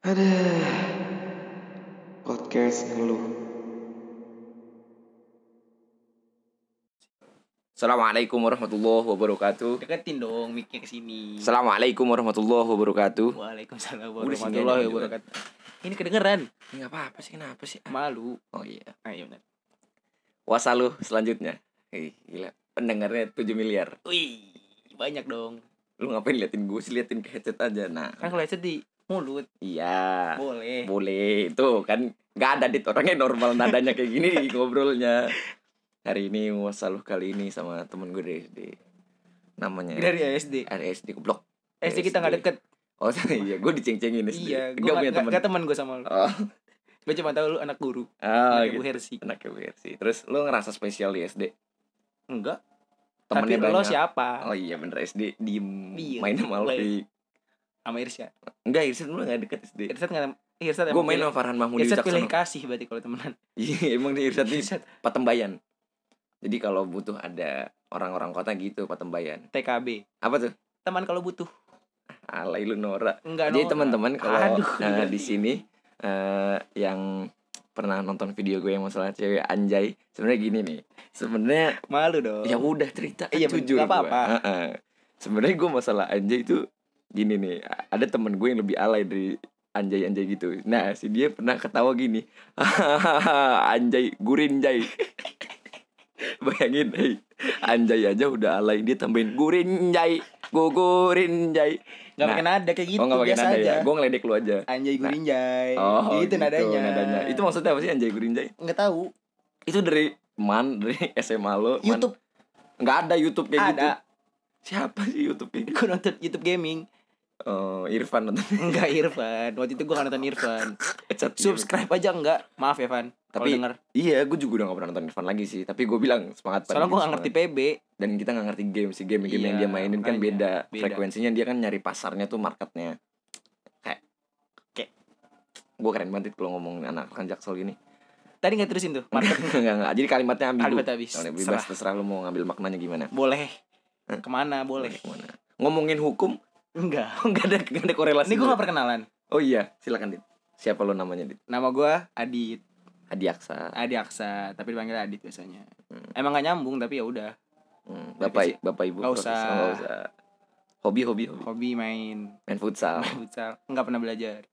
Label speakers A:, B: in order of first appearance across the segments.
A: Ada podcast ngeluh. Assalamualaikum warahmatullahi wabarakatuh.
B: Deketin dong mic-nya ke sini.
A: Assalamualaikum warahmatullahi wabarakatuh.
B: Waalaikumsalam warahmatullahi wabarakatuh. Ini kedengeran.
A: Ini apa-apa sih kenapa sih?
B: Malu.
A: Oh iya.
B: Ayo benar.
A: Wasalu selanjutnya. Hei, gila. Pendengarnya 7 miliar.
B: Wih, banyak dong.
A: Lu ngapain liatin gue sih liatin ke headset aja. Nah,
B: Kan kalau headset di mulut
A: iya.
B: boleh.
A: Boleh. Tuh kan nggak ada dit orangnya normal nadanya kayak gini ngobrolnya. Hari ini wasalu kali ini sama temen gue dari SD. Namanya
B: Dari SD.
A: ada SD goblok.
B: SD kita nggak deket.
A: Oh iya, gue diceng-cengin SD.
B: Iya, gue
A: punya teman.
B: gak teman gue sama lu.
A: Oh,
B: Gue cuma tahu lu anak guru.
A: ah,
B: anak
A: gitu.
B: Hersi.
A: Anak ibu Hersi. Terus lu ngerasa spesial di SD?
B: Enggak.
A: Temennya
B: Tapi lo siapa?
A: Oh iya bener SD diem,
B: Diem.
A: main sama Alfi.
B: Sama Irsya.
A: Enggak, Irsan lu gak deket SD.
B: Irsat nggak? Irsat
A: Gue main sama Farhan Mahmudi
B: Irsat pilih kasih berarti kalau temenan.
A: Iya, emang nih Irsan nih
B: Irsat
A: Patembayan. Jadi kalau butuh ada orang-orang kota gitu Patembayan.
B: TKB.
A: Apa tuh?
B: Teman kalau butuh.
A: Alay lu Nora.
B: Enggak
A: Jadi teman-teman kalau
B: ganti.
A: di sini eh, yang pernah nonton video gue yang masalah cewek anjay, sebenarnya gini nih. Sebenarnya
B: malu dong.
A: ya udah cerita
B: Iya,
A: jujur
B: nggak apa-apa.
A: gua. Heeh. Sebenarnya gue masalah anjay itu gini nih, ada temen gue yang lebih alay dari anjay-anjay gitu. Nah, si dia pernah ketawa gini. anjay, gurinjay. Bayangin, hey, anjay aja udah alay dia tambahin gurinjay, gugurinjay.
B: Enggak
A: Nah.
B: pakai nada kayak gitu.
A: oh nggak pakai
B: biasa
A: nada
B: aja.
A: ya? Gue ngeledek lu aja.
B: Anjay gurinjay.
A: Oh,
B: gitu, nadanya.
A: Itu maksudnya apa sih anjay gurinjay?
B: Enggak tahu.
A: Itu dari man dari SMA lo. Man.
B: YouTube
A: nggak ada YouTube kayak gitu.
B: ada.
A: Siapa sih YouTube kayak gitu?
B: Gue nonton YouTube gaming.
A: Oh, Irfan nonton.
B: Enggak Irfan. Waktu itu gue gak nonton Irfan. Subscribe aja enggak. Maaf ya, Van.
A: Tapi-
B: denger.
A: Iya, gue juga udah gak pernah nonton Irfan lagi sih. Tapi gue bilang semangat
B: Soalnya gue
A: gitu,
B: gak ngerti. PB.
A: Dan kita gak ngerti game sih. Game-game yang
B: Iya,
A: dia mainin kan beda.
B: Beda.
A: Frekuensinya dia kan nyari pasarnya tuh marketnya. Kayak kayak gue keren banget kalau ngomong anak kan jaksel gini.
B: Tadi gak terusin tuh.
A: Enggak, enggak, enggak. Jadi kalimatnya ambil
B: Kalimat habis. Serah.
A: terserah lu mau ngambil maknanya gimana.
B: Boleh.
A: Ke
B: mana boleh.
A: Ke mana. Ngomongin hukum
B: Enggak.
A: enggak ada enggak ada korelasi.
B: Ini gue gak perkenalan.
A: Oh iya, silakan Dit. Siapa lo namanya Dit?
B: Nama gue Adit.
A: Adi Aksa.
B: Adi Aksa. Tapi dipanggil Adit biasanya.
A: Hmm.
B: Emang gak nyambung tapi ya udah.
A: Hmm, Bapak
B: kecil.
A: Bapak Ibu profesor.
B: usah.
A: Nggak usah. Hobi hobi hobi.
B: Hobi main
A: Main futsal.
B: main futsal. Enggak pernah belajar.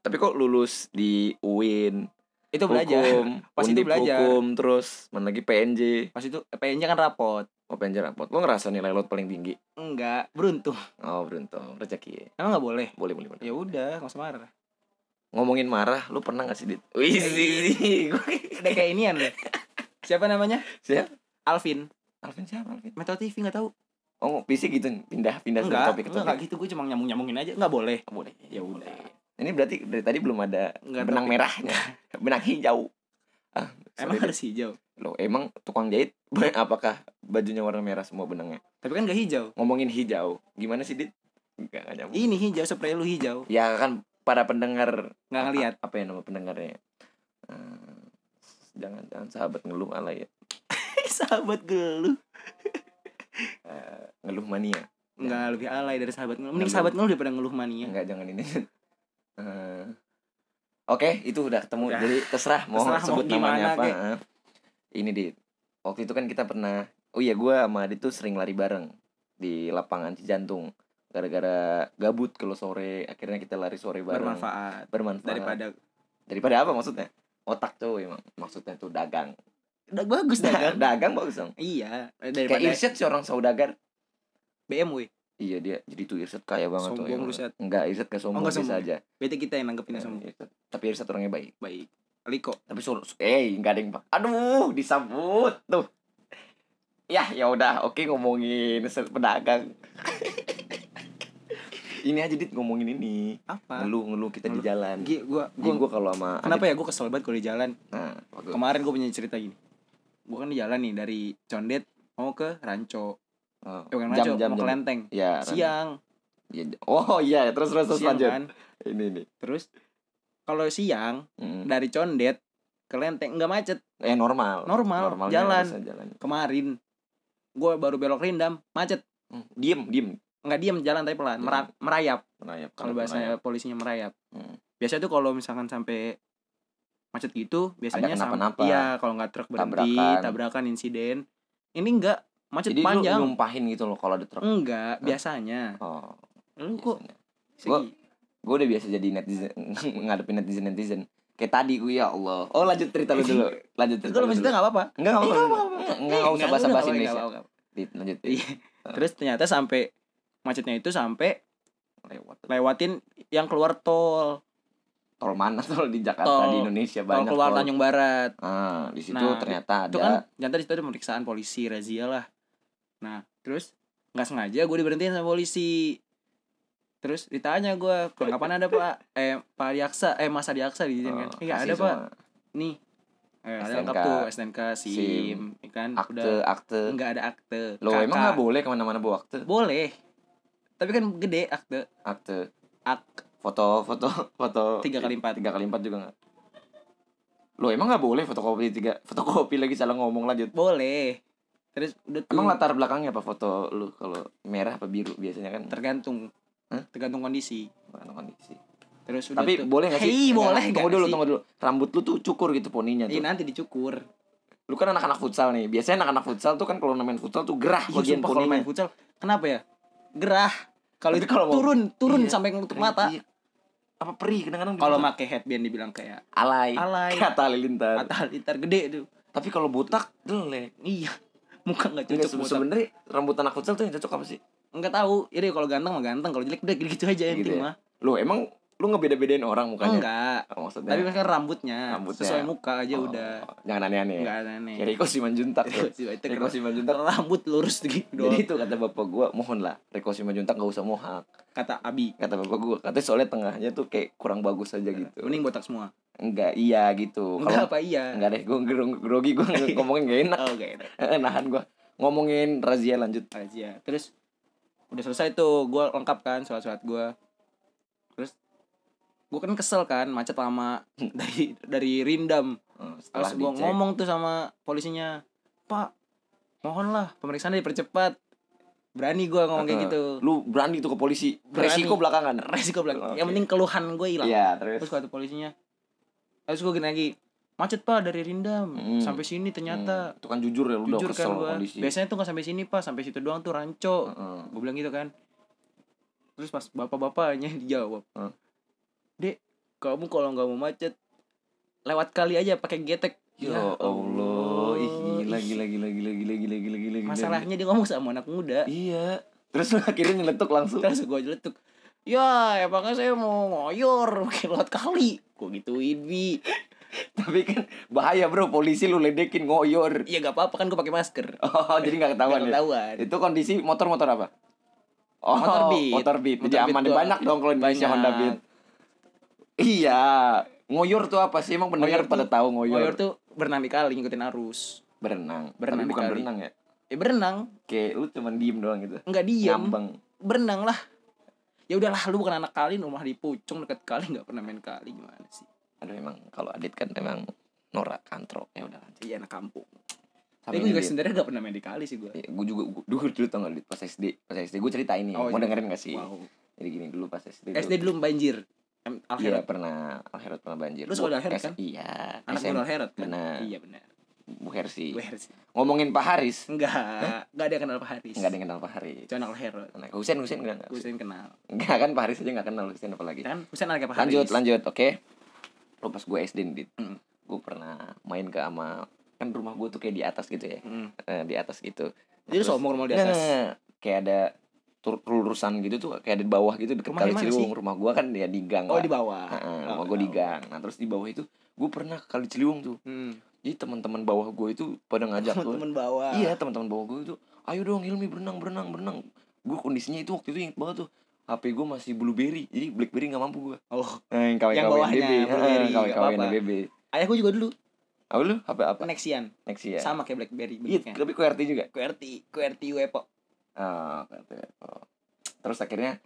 A: Tapi kok lulus di UIN,
B: Itu belajar.
A: hukum,
B: Pas itu belajar.
A: hukum, terus mana lagi PNJ.
B: Pas itu PNJ kan rapot.
A: PNJ rapot. Lo ngerasa nilai lo paling tinggi?
B: Enggak, beruntung.
A: Oh beruntung, rezeki.
B: Emang nggak boleh?
A: Boleh boleh. boleh.
B: Ya udah, nggak usah marah.
A: Ngomongin marah, lo pernah gak sih Dit? Wih sih.
B: Udah kayak inian deh. Siapa namanya?
A: Siapa?
B: Alvin.
A: Alvin siapa Alvin?
B: Metro TV nggak tahu.
A: Oh PC gitu, pindah pindah dari
B: Enggak,
A: topik ke
B: enggak,
A: topik.
B: enggak gitu. Gue cuma nyambung nyambungin aja. Nggak boleh.
A: Boleh.
B: Ya udah.
A: Ini berarti dari tadi belum ada
B: Nggak
A: benang
B: topik.
A: merahnya, benang hijau. Ah,
B: Emang harus hijau.
A: Loh, emang tukang jahit apakah bajunya warna merah semua benangnya?
B: Tapi kan nggak hijau.
A: Ngomongin hijau, gimana sih Dit? Enggak enggak nyambung.
B: Ini hijau spray lu hijau.
A: Ya kan para pendengar
B: Nggak ngeliat.
A: apa ya nama pendengarnya? Eh, jangan jangan sahabat ngeluh alay ya.
B: sahabat geluh.
A: Eh, ngeluh mania.
B: Nggak lebih alay dari sahabat ngeluh. Mending
A: Ngeluh.
B: sahabat ngeluh daripada ngeluh mania.
A: Enggak jangan ini. Eh, Oke, itu udah ketemu.
B: Udah.
A: Jadi terserah mau
B: Terserah mau
A: sebut
B: gimana,
A: namanya apa.
B: kek.
A: Eh. Ini di waktu itu kan kita pernah Oh iya, gua sama Adit tuh sering lari bareng di lapangan Cijantung. Gara-gara gabut kalau sore, akhirnya kita lari sore bareng.
B: Bermanfaat.
A: Bermanfaat.
B: Daripada
A: daripada apa maksudnya? Otak tuh emang maksudnya tuh dagang.
B: udah bagus dagang.
A: dagang bagus dong.
B: iya,
A: Kayak
B: daripada
A: Irsyad sih orang saudagar.
B: BMW.
A: Iya dia jadi tuh Irsyad kaya banget tuh.
B: Sombong Syad.
A: Enggak, Irsyad gak sombong, biasa
B: sombong.
A: aja.
B: Bete kita yang nanggepinnya
A: Ya,
B: semua.
A: Irsyad. Tapi Irsyad orangnya baik.
B: Baik. Liko.
A: Tapi suruh eh enggak ada yang. Aduh, disambut tuh. Ya, ya udah, oke ngomongin pedagang. ini aja dit ngomongin ini.
B: Apa?
A: Ngeluh ngeluh kita di
B: Ngeluh.
A: jalan.
B: Gi, gua
A: Jadi
B: gua
A: gua kalau sama
B: kenapa ya gua kesel banget kalau di jalan.
A: Nah, bagus.
B: Kemarin gua punya cerita gini. Gua kan di jalan nih dari Condet mau ke Ranco.
A: Oh,
B: Eh, bukan Ranco, mau ke Lenteng.
A: Ya,
B: Siang.
A: Ya, oh iya, terus terus terus
B: siang
A: lanjut.
B: kan.
A: Ini nih.
B: Terus kalau siang
A: Mm.
B: dari Condet ke Lenteng nggak macet.
A: Eh normal.
B: Normal,
A: Normalnya
B: jalan.
A: jalan.
B: Kemarin gua baru belok Rindam, macet.
A: Hmm, Diem, diem.
B: Nggak diem jalan tapi pelan, merayap.
A: Merayap.
B: Kalau bahasa polisinya merayap.
A: Hmm.
B: biasanya tuh kalau misalkan sampai macet gitu biasanya sam-
A: kenapa-napa.
B: iya kalau nggak truk berhenti
A: Tabrakan.
B: tabrakan, insiden ini enggak macet
A: Jadi
B: panjang
A: lu nyumpahin gitu loh kalau ada truk.
B: enggak biasanya
A: Oh,
B: lu kok
A: biasanya. Gue udah biasa jadi netizen ngadepin netizen netizen. Kayak tadi gue ya Allah. Oh lanjut cerita lu dulu. Lanjut cerita lu
B: maksudnya nggak apa-apa
A: enggak
B: Eh,
A: apa-apa. usah
B: nggak,
A: bahasa-bahasa
B: nggak apa-apa,
A: Indonesia.
B: nggak
A: lanjut.
B: Iya. terus ternyata sampai macetnya itu sampai
A: Lewat.
B: lewatin yang keluar tol
A: Tol mana tol di Jakarta
B: Tol-
A: di Indonesia
B: tol
A: banyak
B: keluar
A: tol.
B: Tanjung Barat
A: Ah, di situ
B: Nah,
A: ternyata
B: itu
A: ada
B: kan ternyata di situ ada pemeriksaan polisi razia lah nah terus nggak sengaja gue diberhentiin sama polisi terus ditanya gue kapan ada pak? Eh pak Diaksa eh mas Diaksa di sini kan. Iya ada pak. nih eh, ada lengkap tuh STNK SIM,
A: SIM,
B: ya kan?
A: Akte
B: udah
A: akte.
B: nggak ada akte.
A: Lo emang nggak boleh ke mana-mana bawa akte?
B: boleh. Tapi kan gede akte.
A: Akte.
B: ak.
A: Foto foto foto.
B: Tiga kali empat.
A: Tiga kali empat juga nggak? Lo emang nggak boleh fotokopi tiga fotokopi lagi salah ngomong lanjut.
B: boleh. Terus udah tuh.
A: Emang latar belakangnya apa? Foto lu kalau merah apa biru biasanya kan?
B: tergantung
A: Hah?
B: tergantung kondisi
A: Tergantung kondisi.
B: terus udah
A: Tapi
B: tuh,
A: boleh gak sih? Nggak,
B: boleh
A: Tunggu dulu,
B: sih?
A: tunggu dulu. Rambut lu tuh cukur gitu poninya
B: Iya
A: tuh.
B: nanti dicukur
A: Lu kan anak-anak futsal nih. Biasanya anak-anak futsal tuh kan kalau main futsal tuh gerah
B: Iya,
A: bagian
B: sumpah kalau main
A: poninya.
B: futsal kenapa ya gerah kalau itu
A: kalau mau-
B: turun turun
A: Iya.
B: sampai nutup mata
A: Iya. Apa perih kadang-kadang
B: kalau pakai headband dibilang kayak
A: alay.
B: alay
A: Kata halilintar.
B: mata halilintar gede tuh
A: Tapi kalau botak jelek.
B: iya muka nggak cocok buat
A: sebenarnya rambut anak futsal tuh yang cocok apa sih?
B: Nggak tahu jadi kalau ganteng mah ganteng kalau jelek udah gitu aja yang
A: Gitu ya?
B: mah
A: Lu emang lu ngebeda-bedain orang mukanya?
B: enggak
A: Oh, maksudnya.
B: tapi kan rambutnya,
A: Rambutnya.
B: sesuai muka aja
A: Oh,
B: udah
A: Jangan aneh-aneh.
B: nggak aneh
A: Kayak Riko Simanjuntak
B: itu
A: Riko Simanjuntak.
B: rambut lurus gitu
A: Jadi itu kata bapak gua, mohon lah Riko Simanjuntak gak usah mohak.
B: kata Abi
A: Kata bapak gua, katanya soalnya tengahnya tuh kayak kurang bagus aja gitu.
B: mending botak semua
A: Enggak, iya gitu.
B: enggak apa iya
A: enggak deh, gua gro- grogi gua ngomongin gak enak.
B: oh oke
A: Nahan gua. Ngomongin razia lanjut.
B: aja terus udah selesai tuh gue lengkap kan surat-surat gue terus gue kan kesel kan macet lama dari dari Rindam
A: Hmm,
B: terus gue ngomong tuh sama polisinya pak mohonlah pemeriksaan dipercepat berani gue ngomong kayak gitu
A: Lu berani tuh ke polisi.
B: Berani.
A: Resiko belakangan.
B: resiko bilang
A: Oke.
B: yang penting keluhan gue hilang
A: Iya, terus.
B: terus kata polisinya terus gue gini lagi macet pak dari Rindam
A: Hmm.
B: sampai sini ternyata
A: Hmm, itu kan jujur ya lu udah
B: jujur
A: kesel
B: kan gue
A: kondisi.
B: biasanya tuh nggak sampai sini pak sampai situ doang tuh ranco
A: Heeh.
B: gue bilang gitu kan terus pas bapak-bapaknya dijawab
A: Hah?
B: dek kamu kalau nggak mau macet lewat kali aja pakai getek
A: Ya Allah, ih gila gila gila gila gila gila gila gila. gila.
B: masalahnya dia ngomong sama anak muda
A: Iya. Terus akhirnya nyeletuk langsung.
B: terus gue jeletuk ya emangnya saya mau ngoyor pakai lewat kali gue gituin bi
A: Tapi kan bahaya bro, polisi lu ledekin ngoyor.
B: iya gak apa-apa kan gue pakai masker
A: Oh, jadi nggak ketahuan
B: Nggak
A: ya?
B: ketahuan
A: Itu kondisi motor-motor apa? Oh,
B: Motor Beat.
A: Motor Beat. Jadi
B: Motor Beat
A: aman
B: gua.
A: banyak dong kalau Indonesia
B: Banyak.
A: Honda Beat. Iya. Ngoyor tuh apa sih? Emang pendengar pada tahu ngoyor.
B: ngoyor tuh berenang di kali ngikutin arus
A: berenang.
B: Berenang
A: Tapi bukan
B: kali.
A: berenang ya.
B: ya berenang
A: Kayak lu cuman diem doang gitu.
B: nggak diem
A: Ngambang.
B: berenang lah ya udahlah lu bukan anak kali rumah di pucung deket kali nggak pernah main kali gimana sih
A: Aduh emang kalau Adit kan emang norak kantro ya udah
B: iya anak kampung. Tapi gue juga sebenarnya gak pernah main di kali sih gue
A: gue juga dulu dulu tau gak pas SD pas SD gue cerita ini
B: Oh,
A: mau
B: iya.
A: dengerin gak sih?
B: Wow.
A: Jadi gini dulu pas SD
B: SD dulu. banjir. Em,
A: iya pernah Alherat pernah banjir.
B: Lu sekolah
A: Bu-
B: Alherat kan?
A: iya
B: anak
A: SM,
B: gue Alherat kan?
A: benar.
B: iya benar
A: Bu Hersi.
B: Gue Hersi.
A: Ngomongin Pak Haris.
B: Enggak enggak ada yang kenal Pak Haris.
A: Nggak ada yang kenal Pak Haris.
B: Anak Alherat
A: Nah, Husen Husen enggak
B: sering kenal.
A: Enggak kan Pak Haris aja nggak kenal Husen apalagi.
B: Kan Husen anaknya Pak Haris.
A: lanjut lanjut oke lo pas gue SD nih.
B: Mm.
A: gue pernah main ke ama kan rumah gue tuh kayak di atas gitu ya.
B: Mm.
A: Eh, di atas gitu.
B: Jadi lu
A: Terus-
B: sombong rumah di
A: Nggak,
B: atas?
A: kayak ada lurusan gitu tuh kayak ada di bawah gitu deket kali Ciliwung. rumah gua kan ya di gang
B: oh
A: lah.
B: di bawah.
A: Heeh,
B: Oh,
A: rumah gua di gang. Nah terus di bawah itu gue pernah ke kali Ciliwung tuh.
B: Hmm.
A: jadi teman-teman bawah gue itu pada ngajak gue.
B: Temen bawah.
A: Iya teman-teman bawah gue itu ayo dong Hilmi berenang berenang berenang. Gue kondisinya itu waktu itu inget banget tuh HP gue masih blueberry jadi blackberry nggak mampu gue
B: oh
A: nah, yang KW
B: Yang bawahnya,
A: BB
B: Blueberry,
A: KW
B: apa-apa.
A: BB
B: ayah gue juga dulu.
A: Apa lu? HP apa?
B: Nexian.
A: Next ya
B: sama kayak BlackBerry
A: iya tapi QWERTY juga?
B: QWERTY QWERTY Wepo
A: Ah. Oh. terus akhirnya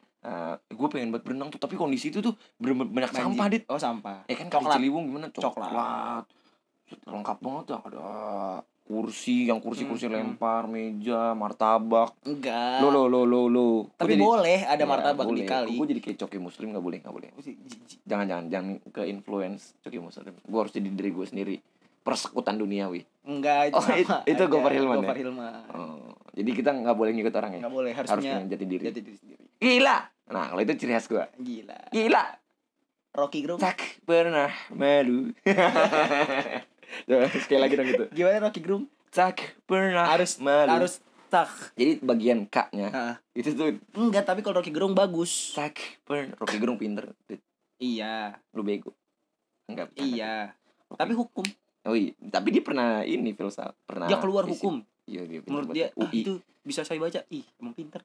A: gue pengen buat berenang tuh tapi kondisi itu tuh bener banyak
B: Banjir.
A: sampah dit.
B: Oh sampah.
A: Ya kan
B: Coklat.
A: Ciliwung gimana?
B: Coklat.
A: Set, lengkap banget tuh ada kursi yang kursi-kursi
B: Hmm, hmm.
A: lempar meja martabak.
B: Enggak.
A: Lo lo lo lo. Lo
B: tapi boleh ada martabak di kali
A: gue jadi kayak coki muslim nggak boleh nggak boleh. Jangan jangan jangan ke influence coki muslim. Gue harus jadi diri gue sendiri. Persekutan duniawi.
B: Enggak itu
A: Oh, it- itu
B: aja.
A: Gofar Hilman ya?
B: Hilman.
A: Oh, jadi kita nggak boleh ngikut orang ya?
B: Nggak boleh
A: harus punya jati diri.
B: jati diri sendiri.
A: Gila! Nah kalau itu ciri khas gue
B: gila.
A: Gila!
B: Rocky Gerung.
A: Tak pernah malu sekali lagi dong gitu.
B: Gimana Rocky Gerung?
A: Tak pernah
B: harus
A: malu.
B: harus tak.
A: Jadi bagian k-nya
B: Ah.
A: itu tuh
B: enggak tapi kalau Rocky Gerung bagus.
A: Tak pernah. Rocky Gerung pinter.
B: Iya.
A: Lu bego. Enggak
B: iya.
A: Rocky-
B: tapi hukum.
A: Oh iya tapi dia pernah ini filsafat pernah
B: dia keluar
A: fisip.
B: hukum.
A: Iya dia pinter
B: menurut
A: baca.
B: dia ah, itu bisa saya baca. Ih emang pinter.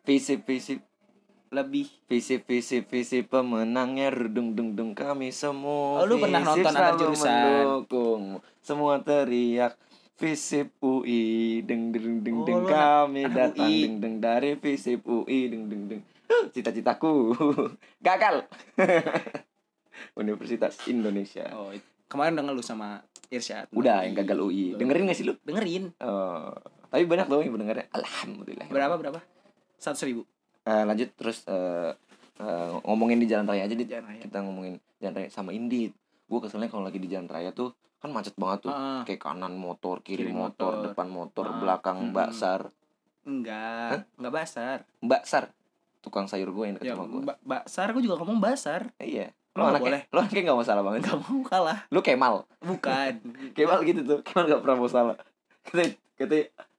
A: Fisip fisip
B: lebih
A: Visi visi visi pemenangnya dung dung dung kami semua.
B: Oh, lu pernah nonton antar jurusan?
A: mendukung. Semua teriak Visip UI deng deng deng
B: Oh,
A: deng
B: lu
A: kami datang deng deng dari Visip UI deng deng deng. Cita-citaku gagal. Universitas Indonesia.
B: oh kemarin udah ngeluh sama Irsyad
A: Udah yang gagal UI. Dengerin gak sih lu?
B: dengerin
A: Oh, tapi banyak loh yang mendengarnya. Alhamdulillah.
B: berapa berapa seratus ribu
A: Eh, lanjut terus eh, eh, ngomongin di jalan raya aja dit.
B: Jalan raya.
A: kita ngomongin jalan raya sama Indit. Gue keselnya kalau lagi di jalan raya tuh kan macet banget tuh.
B: Ah,
A: kayak kanan motor kiri,
B: Kiri
A: motor,
B: motor.
A: depan motor
B: Ah,
A: belakang
B: mm-mm.
A: mbak sar.
B: Enggak. Enggak basar
A: mbak sar? Tukang sayur gue yang deket
B: ya
A: sama gue
B: ba- basar gue juga ngomong basar
A: Eh, iya.
B: Lo
A: lo
B: nggak
A: anaknya? lo anaknya gak masalah banget?
B: Nggak mau kalah.
A: Lu kemal?
B: Bukan.
A: Kemal gitu tuh. Kemal gak pernah mau salah. Kata kata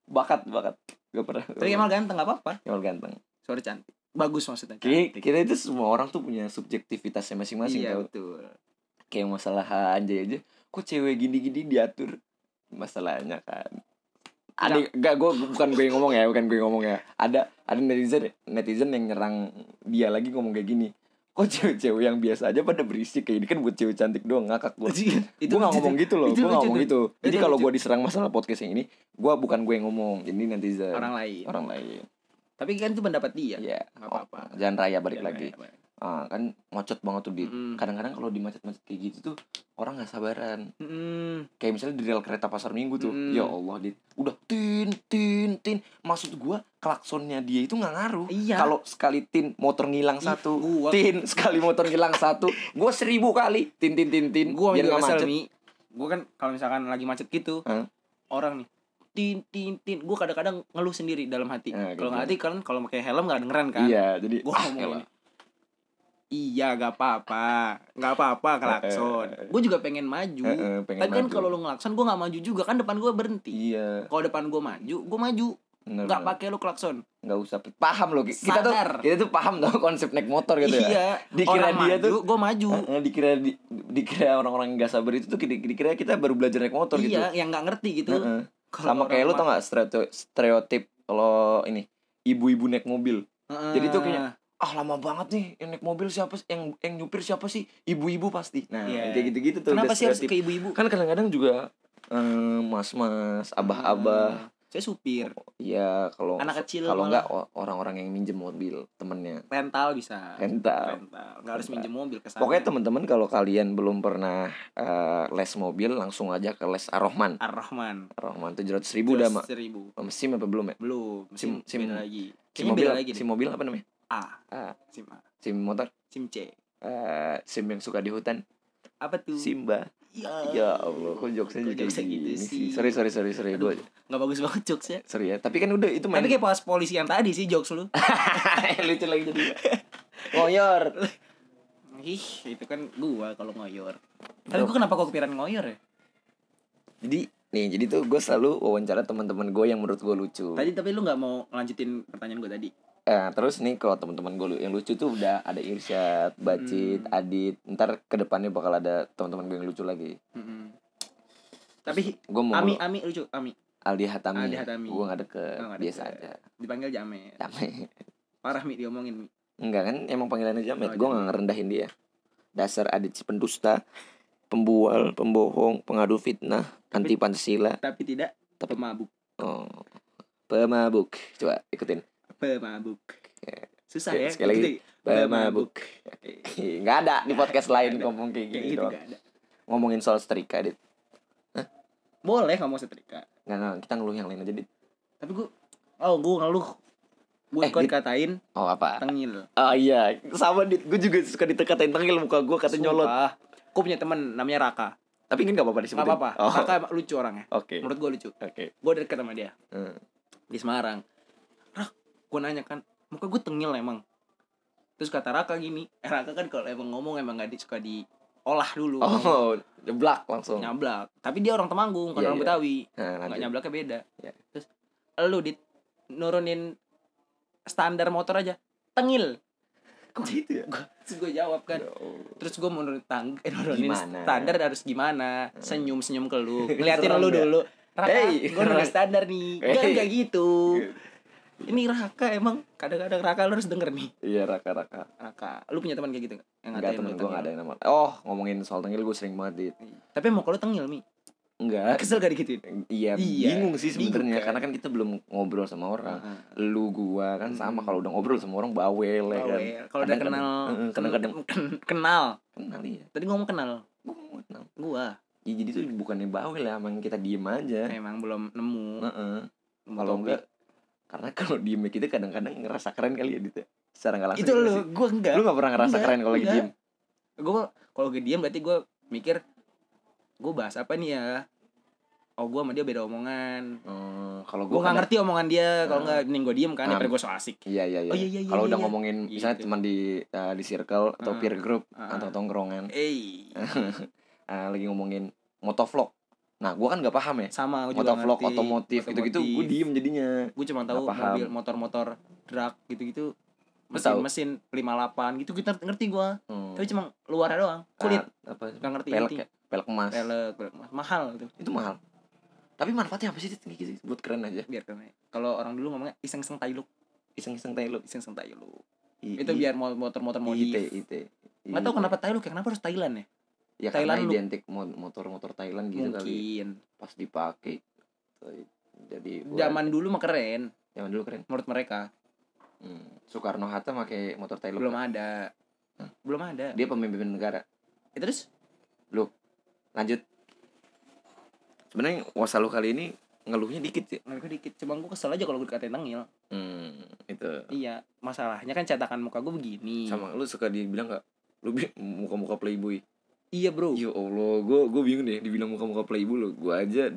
A: bakat bakat. Gak pernah.
B: Tapi Kemal ganteng nggak apa-apa.
A: Kemal ganteng
B: suara cantik bagus maksudnya cantik
A: kita itu semua orang tuh punya subjektivitasnya masing-masing
B: iya
A: tau.
B: betul.
A: Kayak masalah anjay aja. Kok cewek gini-gini diatur? Masalahnya kan. Ada enggak. gue bukan gue yang ngomong ya bukan gue yang ngomong ya. Ada ada netizen netizen yang nyerang dia lagi ngomong kayak gini. Kok cewek-cewek yang biasa aja pada berisik kayak ini kan buat cewek cantik doang ngakak gue
B: itu
A: gue gak ngomong gitu loh gue gak ngomong gitu. Jadi kalau gue diserang masalah podcast yang ini gue bukan gue yang ngomong jadi netizen.
B: Orang lain.
A: Orang lain
B: tapi kan itu pendapat dia
A: Iya.
B: nggak apa-apa
A: jalan raya balik
B: Jangan
A: lagi
B: kayak apa.
A: ah, kan macet banget tuh di
B: Mm-mm.
A: kadang-kadang kalau di macet-macet kayak gitu tuh orang nggak sabaran
B: Mm-mm.
A: kayak misalnya di rel kereta pasar minggu tuh
B: Mm.
A: ya Allah dit udah tin tin tin maksud gua klaksonnya dia itu nggak ngaruh
B: Iya.
A: kalau sekali tin motor ngilang
B: Ih,
A: satu
B: gua-
A: tin sekali motor ngilang satu gua seribu kali tin tin tin tin
B: gue
A: biar nggak macet
B: mi gue kan kalau misalkan lagi macet gitu
A: Hah?
B: orang nih tin tin tin. Gue kadang-kadang ngeluh sendiri dalam hati.
A: Eh,
B: kalau
A: gitu.
B: nggak hati kan kalau pakai helm nggak dengeran kan?
A: Iya jadi
B: gue
A: ah,
B: ngomong iya gak apa-apa. Nggak apa-apa klakson.
A: Eh, eh.
B: gue juga pengen maju.
A: Eh, eh, pengen
B: tapi kan kalau lu ngelakson gue nggak maju juga. Kan depan gue berhenti.
A: Iya.
B: Kalau depan gue maju gue maju.
A: Bener, bener.
B: pakai lu klakson.
A: Nggak usah paham loh kita tuh kita tuh paham tuh konsep naik motor gitu ya.
B: Iya.
A: Dikira
B: orang
A: dia
B: maju
A: tuh-
B: gue maju.
A: Eh, eh, dikira di, dikira orang-orang yang gak sabar itu tuh di- dikira kita baru belajar naik motor gitu.
B: iya yang nggak ngerti gitu.
A: Eh, eh.
B: Kalau
A: sama kayak lu tau gak stereotip, kalau ini ibu-ibu naik mobil
B: Heeh.
A: jadi tuh kayak, ah lama banget nih yang naik mobil siapa sih yang yang nyupir siapa sih ibu-ibu pasti nah
B: Iya.
A: kayak gitu-gitu tuh
B: kenapa sih harus ke ibu-ibu
A: kan kadang-kadang juga eh, mas-mas abah-abah
B: Hmm. Saya supir.
A: Ya kalau
B: anak kecil
A: kalau nggak orang-orang yang minjem mobil temennya.
B: Rental bisa.
A: Rental.
B: Rental. Nggak harus minjem mobil ke sana.
A: Pokoknya teman-teman kalau kalian belum pernah eh, les mobil langsung aja ke les Ar-Rahman.
B: Ar-Rahman.
A: Ar-Rahman tujuh ratus ribu udah mak.
B: Seribu.
A: Sim apa belum ya?
B: Belum.
A: Sim-
B: sim,
A: sim-
B: lagi.
A: sim mobil
B: lagi
A: sim mobil apa namanya?
B: A.
A: Ah.
B: sim A.
A: Sim motor?
B: Sim C.
A: Eh sim yang suka di hutan?
B: Apa tuh?
A: Simba
B: ya,
A: ya Allah. Kok jokesnya juga
B: jokesnya gitu sih?
A: sih? Sorry sorry sorry sorry
B: Aduh,
A: gue
B: nggak bagus banget jokesnya.
A: Sorry ya tapi kan udah itu main
B: tapi kayak pas polisi yang tadi sih jokes lu.
A: Lucu lagi jadi. Ngoyor.
B: Ih itu kan gua kalau ngoyor. Tapi gua kenapa kok kepikiran ngoyor ya?
A: Jadi nih jadi tuh gue selalu wawancara teman-teman gue yang menurut gue lucu.
B: Tadi tapi lu nggak mau lanjutin pertanyaan gua tadi
A: Eh, terus nih kalau teman-teman gue yang lucu tuh udah ada Irsyad, Bacit,
B: Hmm.
A: Adit. Ntar ke depannya bakal ada teman-teman gue yang lucu lagi.
B: Mm-mm. tapi
A: Gue mau
B: Ami Ami lucu Ami
A: Aldi Hatami.
B: Aldi Hatami.
A: Gue gak deket,
B: Oh, nggak
A: biasa aja.
B: dipanggil Jamet
A: Jamet.
B: parah mi diomongin mi
A: Enggak kan emang panggilannya Jamet.
B: Oh,
A: gue gak ngerendahin dia. Dasar Adit si pendusta, pembual, pembohong, pengadu fitnah, anti Pancasila.
B: tapi tidak
A: Tapi-
B: pemabuk
A: Oh. Pemabuk. Coba ikutin.
B: Pemabuk susah ya
A: sekali lagi.
B: Gitu.
A: Pemabuk. Nggak ada di podcast lain
B: ada.
A: ngomong kayak gitu. doang.
B: gak ada
A: Ngomongin soal setrika. Hah?
B: boleh mau setrika
A: nggak nggak kita ngeluh yang lain aja dit
B: tapi gue oh gue ngeluh gue
A: Eh,
B: kok
A: Dit.
B: dikatain
A: oh apa
B: tengil
A: oh iya sama dit gue juga suka dikatain tengil muka gue kata nyolot
B: gue punya teman namanya Raka
A: tapi kan nggak apa-apa disebutin
B: nggak apa-apa
A: oh,
B: Raka lucu orangnya
A: oke
B: menurut gue lucu
A: oke
B: gue deket sama dia
A: Hmm.
B: di Semarang Rak gue nanya kan muka gue tengil emang. Terus kata Raka gini eh Raka kan kalau emang ngomong emang gak di, suka diolah dulu.
A: Oh jeblak langsung.
B: Nyablak. Tapi dia orang Temanggung bukan
A: Iya,
B: orang
A: iya.
B: Betawi.
A: Nah,
B: nggak nyablaknya beda.
A: Iya.
B: terus lu dit nurunin standar motor aja. Tengil.
A: Kok gitu ya?
B: Terus gue jawab kan.
A: Ya Allah.
B: terus gue menurut tang eh, nurunin
A: Gimana?
B: standar harus gimana? Senyum senyum ke lu. Ngeliatin lu
A: ya?
B: dulu. Raka
A: Hey,
B: gue nurunin standar nih.
A: Hey.
B: enggak gitu ini Raka emang kadang-kadang Raka lu harus denger nih
A: iya raka raka
B: Raka lu punya teman kayak gitu nggak? yang ngatain
A: temen gue
B: tengil?
A: gak ada yang nama Oh ngomongin soal tengil gue sering banget dit
B: tapi emang kalau tengil mi
A: Enggak
B: kesel gak dikituin
A: Iya,
B: Iya,
A: bingung sih sebenarnya
B: kan.
A: karena kan kita belum ngobrol sama orang. Lu gua kan sama
B: Hmm.
A: kalau udah ngobrol sama orang bawel ya kan.
B: Kalau udah kenal
A: Heeh,
B: ken-
A: kadang-kadang
B: ken- kenal
A: kenal iya.
B: tadi ngomong kenal
A: Gua mau kenal.
B: gua
A: Ya, jadi tuh bukannya bawel ya, emang kita diem aja.
B: emang belum nemu
A: Heeh.
B: nemu
A: Kalau enggak karena kalau diem kita kadang-kadang ngerasa keren kali ya ya. Secara enggak langsung.
B: itu
A: nggak
B: lu
A: sih?
B: gua enggak
A: Lu gak pernah ngerasa
B: Enggak,
A: keren kalau lagi diem.
B: gue kalau gue diam berarti gue mikir gue bahas apa nih ya oh gue sama dia beda omongan
A: Hmm, kalau
B: gue
A: gua
B: nggak ngerti omongan dia kalau
A: Ah.
B: nggak mending gue diem kan
A: Ah.
B: daripada gue so asik
A: Iya iya iya.
B: Oh, iya, iya,
A: kalau
B: iya,
A: udah
B: iya.
A: ngomongin misalnya
B: Gitu.
A: teman di eh, di circle atau
B: Ah.
A: peer group
B: Ah.
A: atau tongkrongan
B: eh
A: ah, lagi ngomongin motovlog. Nah, gua kan nggak paham ya.
B: sama gue juga
A: motovlog
B: ngerti
A: otomotif gitu-gitu gue diem jadinya.
B: Gue cuma tahu mobil motor-motor drag gitu-gitu
A: Lu tahu?
B: mesin mesin 58 gitu kita ngerti gue
A: hmm.
B: tapi cuma luarnya doang kulit.
A: Ah, apa
B: nggak ngerti
A: pelek
B: inti.
A: ya? Pelek emas.
B: Pelek pelek mahal gitu.
A: Itu mahal. Tapi manfaatnya apa sih gitu buat keren aja.
B: Biar keren kalau orang dulu ngomongnya iseng-iseng tai lu
A: iseng-iseng tai lu
B: iseng-iseng tai lu
A: I-
B: itu biar mo- motor-motor
A: IT
B: modif.
A: IT
B: nggak tahu kenapa Thailand kenapa harus Thailand ya
A: ya karena
B: Thailand lu.
A: identik mo- motor-motor Thailand gitu kali
B: mungkin.
A: Pas dipakai jadi buat-
B: zaman dulu mah keren.
A: Zaman dulu keren.
B: Menurut mereka.
A: Hmm. Soekarno Hatta pakai motor Thailand.
B: Belum ada.
A: Hah?
B: belum ada.
A: Dia pemimpin negara.
B: Ya, terus?
A: Lanjut. Sebenarnya wasalu kali ini ngeluhnya dikit ya
B: mereka dikit. Cuma gue kesel aja kalau gue dikatain tengil.
A: Hmm, itu.
B: Iya masalahnya kan cetakan muka gue begini.
A: Sama lu suka dibilang nggak? Lu muka-muka playboy
B: iya bro.
A: Ya allah gue gue bingung deh dibilang muka-muka playboy lo gue aja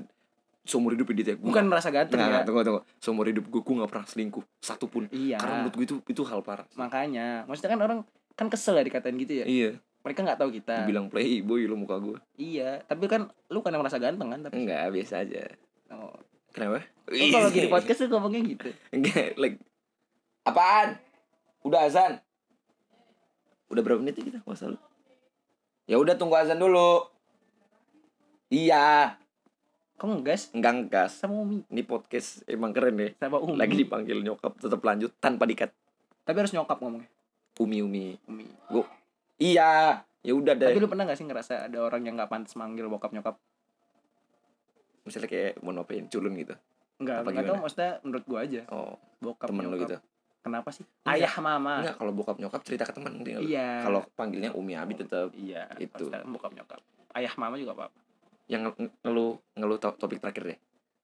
A: seumur hidup edit ya gua
B: bukan merasa ganteng
A: nggak
B: ya.
A: tunggu tunggu. Seumur hidup gue gue nggak pernah selingkuh satu pun
B: iya.
A: Karena menurut gue itu itu hal parah
B: makanya maksudnya kan orang kan kesel ya dikatain gitu ya.
A: Iya.
B: Mereka nggak tahu kita.
A: Dibilang playboy lo muka gue
B: iya tapi kan lu kan yang merasa ganteng kan tapi
A: enggak biasa aja.
B: Oh.
A: kenapa?
B: Lu kalau lagi di podcast tuh ngomongnya gitu.
A: Enggak like apaan? Udah azan? Udah berapa menit ya kita? Masalah ya udah tunggu azan dulu. Iya.
B: Kamu ngegas?
A: Enggak ngegas.
B: Sama Umi.
A: Ini podcast emang keren deh
B: sama Umi.
A: Lagi dipanggil nyokap tetap lanjut tanpa dikat.
B: Tapi harus nyokap ngomongnya.
A: Umi umi.
B: Umi.
A: Iya. Ya udah
B: tapi
A: deh
B: lu pernah gak sih ngerasa ada orang yang nggak pantas manggil bokap nyokap?
A: Misalnya kayak mau ngapain culun gitu.
B: Enggak, enggak tahu
A: gimana?
B: maksudnya menurut gua aja.
A: Oh
B: bokap
A: temen lu
B: nyokap.
A: gitu
B: Kenapa sih?
A: Enggak.
B: Ayah mama.
A: enggak kalau bokap nyokap cerita ke teman lu?
B: Iya.
A: kalau panggilnya umi abi tetap
B: iya,
A: Itu.
B: bokap nyokap. Ayah mama juga apa-apa.
A: yang nge- ngeluh ngeluh to- topik terakhir deh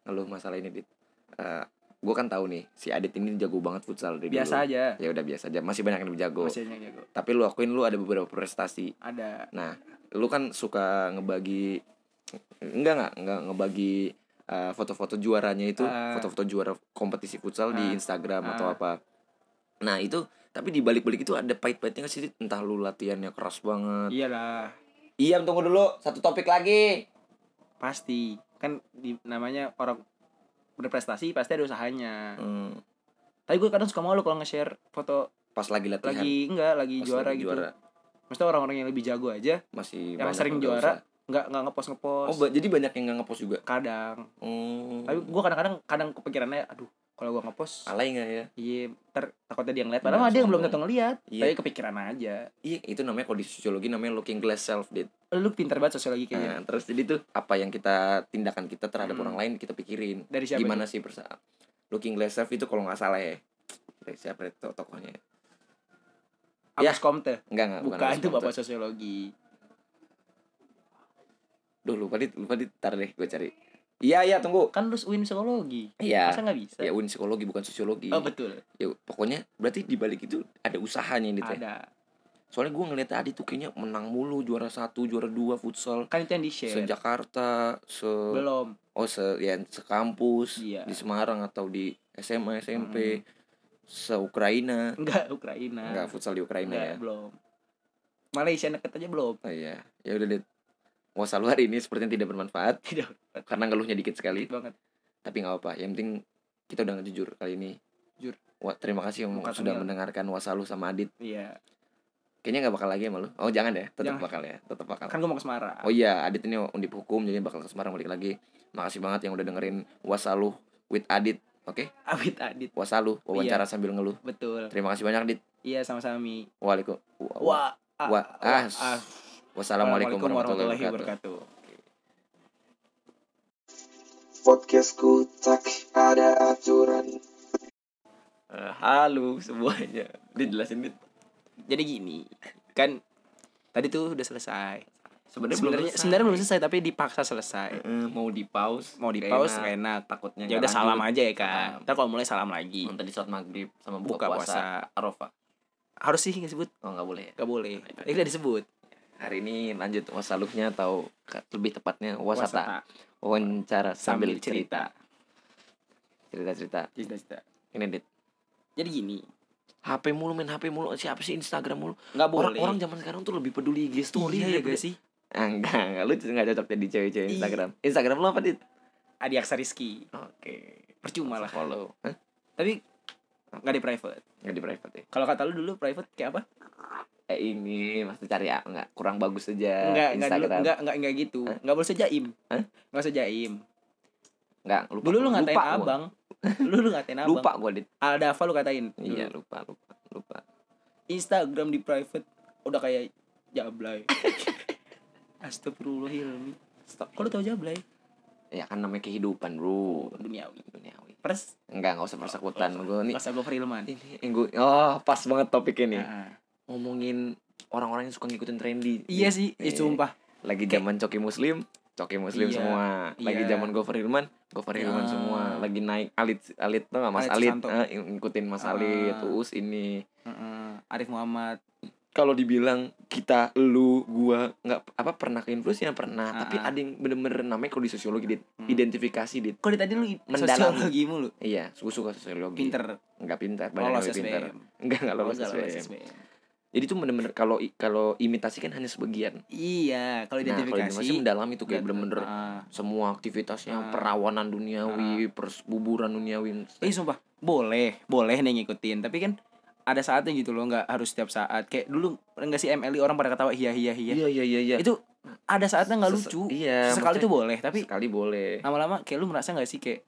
A: ngeluh masalah ini dit Eh gue kan tahu nih si Adit ini jago banget futsal dari
B: Biasa
A: dulu.
B: aja.
A: ya udah biasa aja masih banyak yang jago
B: Masih aja jago.
A: tapi lu akuin lu ada beberapa prestasi
B: Ada.
A: nah lu kan suka ngebagi enggak enggak enggak ngebagi eh, foto-foto juaranya itu
B: Ah.
A: foto-foto juara kompetisi futsal di
B: Ah.
A: Instagram atau
B: Ah.
A: apa nah itu tapi di balik-balik itu ada pahit-pahitnya sih entah lu latihannya keras banget
B: Iyalah,
A: iya tunggu dulu satu topik lagi
B: pasti. Kan di, namanya orang berprestasi pasti ada usahanya.
A: Hmm,
B: Tapi gue kadang suka malu kalau nge-share foto
A: pas lagi latihan
B: lagi enggak lagi
A: pas
B: juara
A: lagi
B: gitu.
A: juara
B: Maksudnya orang-orang yang lebih jago aja
A: masih
B: Yang sering juara, nggak nggak ngepost ngepost.
A: oh jadi banyak yang nggak ngepost juga
B: kadang.
A: hmm.
B: Tapi gue kadang-kadang kadang kepikirannya, aduh kalau gue ngepost
A: alay nggak ya
B: Iya, ntar takutnya dia ngeliat. Padahal mah dia belum
A: sombong.
B: tentu ngeliat.
A: Iya.
B: Tapi kepikiran aja.
A: iya itu namanya kalau di sosiologi namanya looking glass self dit
B: Lu pinter banget sosiologi kayaknya.
A: Nah, terus jadi tuh apa yang kita tindakan kita terhadap
B: Hmm.
A: orang lain kita pikirin
B: Dari siapa?
A: gimana sih persa looking glass self itu kalau nggak salah ya dari siapa itu tokohnya
B: Agus Komte.
A: enggak enggak
B: Bukan,
A: Agus
B: itu
A: Komte.
B: bapak sosiologi.
A: Duh lupa dit lupa dit tar deh gue cari Iya iya tunggu.
B: Kan lu UIN psikologi.
A: Iya.
B: Masa nggak bisa?
A: Ya un psikologi bukan sosiologi.
B: Oh betul.
A: Ya pokoknya berarti di balik itu ada usahanya ini teh.
B: Ada.
A: Soalnya gue ngeliat tadi tuh kayaknya menang mulu juara satu, juara dua futsal.
B: Kan itu yang di share.
A: Se Jakarta, se
B: Belum.
A: oh se ya sekampus
B: Iya.
A: di Semarang atau di SMA SMP se Ukraina.
B: Enggak Ukraina.
A: Enggak futsal di Ukraina
B: Enggak,
A: ya.
B: belum. Malaysia deket aja belum.
A: Oh iya. Ya udah deh. Lu hari ini sepertinya tidak bermanfaat
B: Tidak
A: karena ngeluhnya dikit sekali.
B: banget.
A: Tapi nggak apa-apa. Yang penting kita udah jujur kali ini.
B: Jujur.
A: Wah, terima kasih yang
B: Bukan
A: sudah mendengarkan Wasalu sama Adit.
B: Iya.
A: Kayaknya nggak bakal lagi sama lu. Oh, jangan ya. Tetap
B: Jangan.
A: bakal ya. Tetap bakal.
B: Kan gue mau ke Semarang.
A: Oh iya, Adit ini undip hukum jadi bakal ke Semarang balik lagi. Makasih banget yang udah dengerin Wasalu with Adit. Oke,
B: Abid Adit.
A: Wasalu wawancara
B: Iya.
A: sambil ngeluh.
B: Betul.
A: Terima kasih banyak Adit.
B: Iya sama-sama. Mi.
A: Waalaikum.
B: Wah.
A: Wah, ah, Wassalamualaikum warahmatullahi wabarakatuh.
C: Podcastku tak ada aturan
A: Eh, halo semuanya. Dit jelasin Dit.
B: Jadi gini, kan tadi tuh udah selesai.
A: Sebenarnya belum
B: Sebenarnya
A: selesai.
B: sebenarnya belum selesai tapi dipaksa selesai.
A: Eh, mau di pause,
B: Mau di pause
A: enak.
B: enak.
A: Takutnya
B: Ya udah salam aja ya kan.
A: Salam.
B: Ntar kalau mulai salam lagi.
A: Tadi sholat maghrib sama
B: Buka
A: buka, puasa,
B: puasa.
A: Arafah.
B: Harus sih nggak sebut?
A: Oh nggak boleh ya.
B: Gak boleh. Ini udah disebut.
A: Hari ini lanjut wasaluhnya atau lebih tepatnya wasata.
B: Wasata.
A: Wawancara sambil,
B: Sambil
A: cerita. Cerita-cerita.
B: Cita-cita.
A: Ini Dit.
B: Jadi gini,
A: HP mulu main HP mulu siapa sih Instagram mulu
B: nggak boleh.
A: orang-orang zaman sekarang tuh lebih peduli IG story
B: iya ya gak sih?
A: Ah, enggak enggak lu nggak cocok jadi cewek-cewek
B: Iya.
A: Instagram Instagram lu apa dit
B: Adi Aksa Rizky.
A: oke
B: Percuma lah.
A: follow Hah?
B: Tapi nggak di private.
A: nggak di private ya
B: Kalau kata lu dulu private kayak apa?
A: Eh ini masih cari ya enggak kurang bagus aja
B: Enggak, enggak dulu,
A: Eh, Instagram
B: enggak, enggak, enggak gitu.
A: Hah?
B: Enggak boleh sejaim.
A: Hah?
B: Enggak usah jaim.
A: enggak lupa
B: Dulu lu ngatain
A: lupa
B: abang. Dulu lu ngatain abang.
A: lupa gua dit
B: Ada apa lu katain?
A: iya
B: Dulu.
A: lupa lupa lupa
B: Instagram di private udah kayak jablay. Astagfirullahaladzim.
A: stop
B: Kok lu tau jablay?
A: ya kan namanya kehidupan bro
B: Duniawi.
A: duniawi
B: Pers.
A: enggak enggak usah persekutan gua nih
B: Masa gue Frilman.
A: ini gua oh pas banget topik ini
B: Heeh.
A: Ngomongin orang-orang yang suka ngikutin trendy
B: Iya sih, eh, sumpah.
A: lagi
B: Kayak-
A: zaman coki muslim coki muslim
B: Iya,
A: semua lagi
B: iya.
A: zaman Gofar Hilman Gofar Hilman
B: Iya.
A: semua lagi naik alit alit tuh nggak mas
B: Alit
A: alit, eh, ngikutin mas
B: Ah.
A: alit uus ini
B: Heeh. Arif Muhammad.
A: kalau dibilang kita lu gua nggak apa pernah ke influence ya pernah
B: Ah,
A: tapi
B: ah.
A: ada yang bener-bener namanya kalau di sosiologi dit
B: Hmm.
A: identifikasi dit
B: dari tadi lu
A: Mendalam.
B: sosiologi mulu?
A: iya gua suka sosiologi
B: Pinter.
A: nggak pintar banyak
B: Lolos
A: lebih pintar
B: SBM.
A: enggak nggak lolos
B: Oh, nggak lolos
A: SBM. Jadi tuh bener-bener kalau kalau imitasi kan hanya sebagian
B: Iya, kalau
A: nah kalau
B: identifikasi.
A: imitasi mendalam itu kayak
B: Iya,
A: bener-bener
B: ah.
A: semua aktivitasnya
B: Ah.
A: perawanan duniawi, perbuburan duniawi.
B: Eh sumpah, boleh, boleh nih ngikutin, tapi kan ada saatnya gitu loh, nggak harus setiap saat. Kayak dulu enggak sih MLI orang pada ketawa iya iya iya.
A: Iya iya iya iya.
B: Itu ada saatnya nggak lucu.
A: Iya.
B: Sekali tuh boleh, tapi
A: sekali boleh.
B: lama-lama kayak lu merasa nggak sih kayak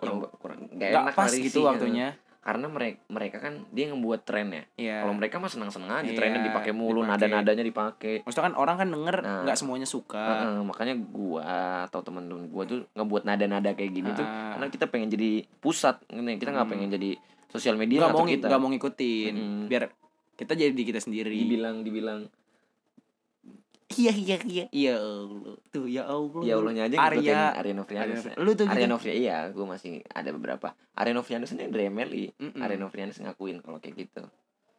A: Kurang kurang nggak enak
B: pas gitu
A: sih,
B: waktunya.
A: Karena mereka mereka kan dia yang ngebuat tren ya.
B: Iya.
A: Kalau mereka mah senang-senang aja
B: Iya,
A: trennya dipakai mulu,
B: dipakai.
A: nada-nadanya dipakai.
B: Maksudnya kan orang kan denger
A: Nah.
B: nggak semuanya suka.
A: Heeh, makanya gua atau temen-temen gua tuh ngebuat nada-nada kayak gini tuh
B: Ah.
A: karena kita pengen jadi pusat nih kita nggak
B: Hmm.
A: pengen jadi sosial media
B: Nggak mau
A: kita
B: nggak mau ngikutin,
A: Mm-mm.
B: biar kita jadi di kita sendiri.
A: dibilang dibilang
B: Iya iya iya. Ya Allah. Tuh ya Allah.
A: ya Allahnya aja ngikutin
B: Arya.
A: Arya Novrianus
B: Lu tuh gitu.
A: Arya Novrianus iya gue masih ada beberapa Arya Novrianus ini dari
B: Mm-mm.
A: Arya Novrianus ngakuin kalau kayak gitu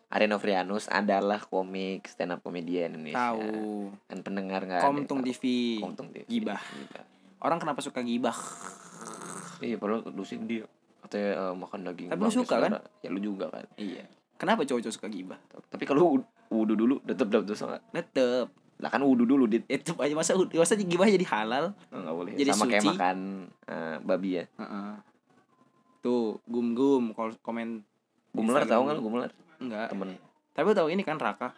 A: Arya Novrianus adalah komik stand up komedian Indonesia
B: Tahu.
A: kan pendengar nggak
B: Komtung. TV.
A: Komtung TV
B: Gibah.
A: Gibah.
B: Orang kenapa suka gibah?
A: iya padahal dosen dia katanya eh, makan daging
B: Tapi lu suka, kan?
A: ya lu juga kan
B: Iya. Kenapa cowok-cowok suka gibah?
A: tapi kalau wud- wudhu dulu tetep dapet dosa nggak
B: Tetep.
A: Lah kan wudhu dulu dit
B: Itu aja masa masa gibah jadi halal.
A: Oh, nggak boleh
B: Jadi
A: sama kayak
B: suci.
A: makan eh, babi ya
B: Heeh. Tuh, gum-gum kol- komen Instagram
A: tahu nggak gumelar
B: enggak.
A: temen
B: Tapi lu tahu ini kan Raka.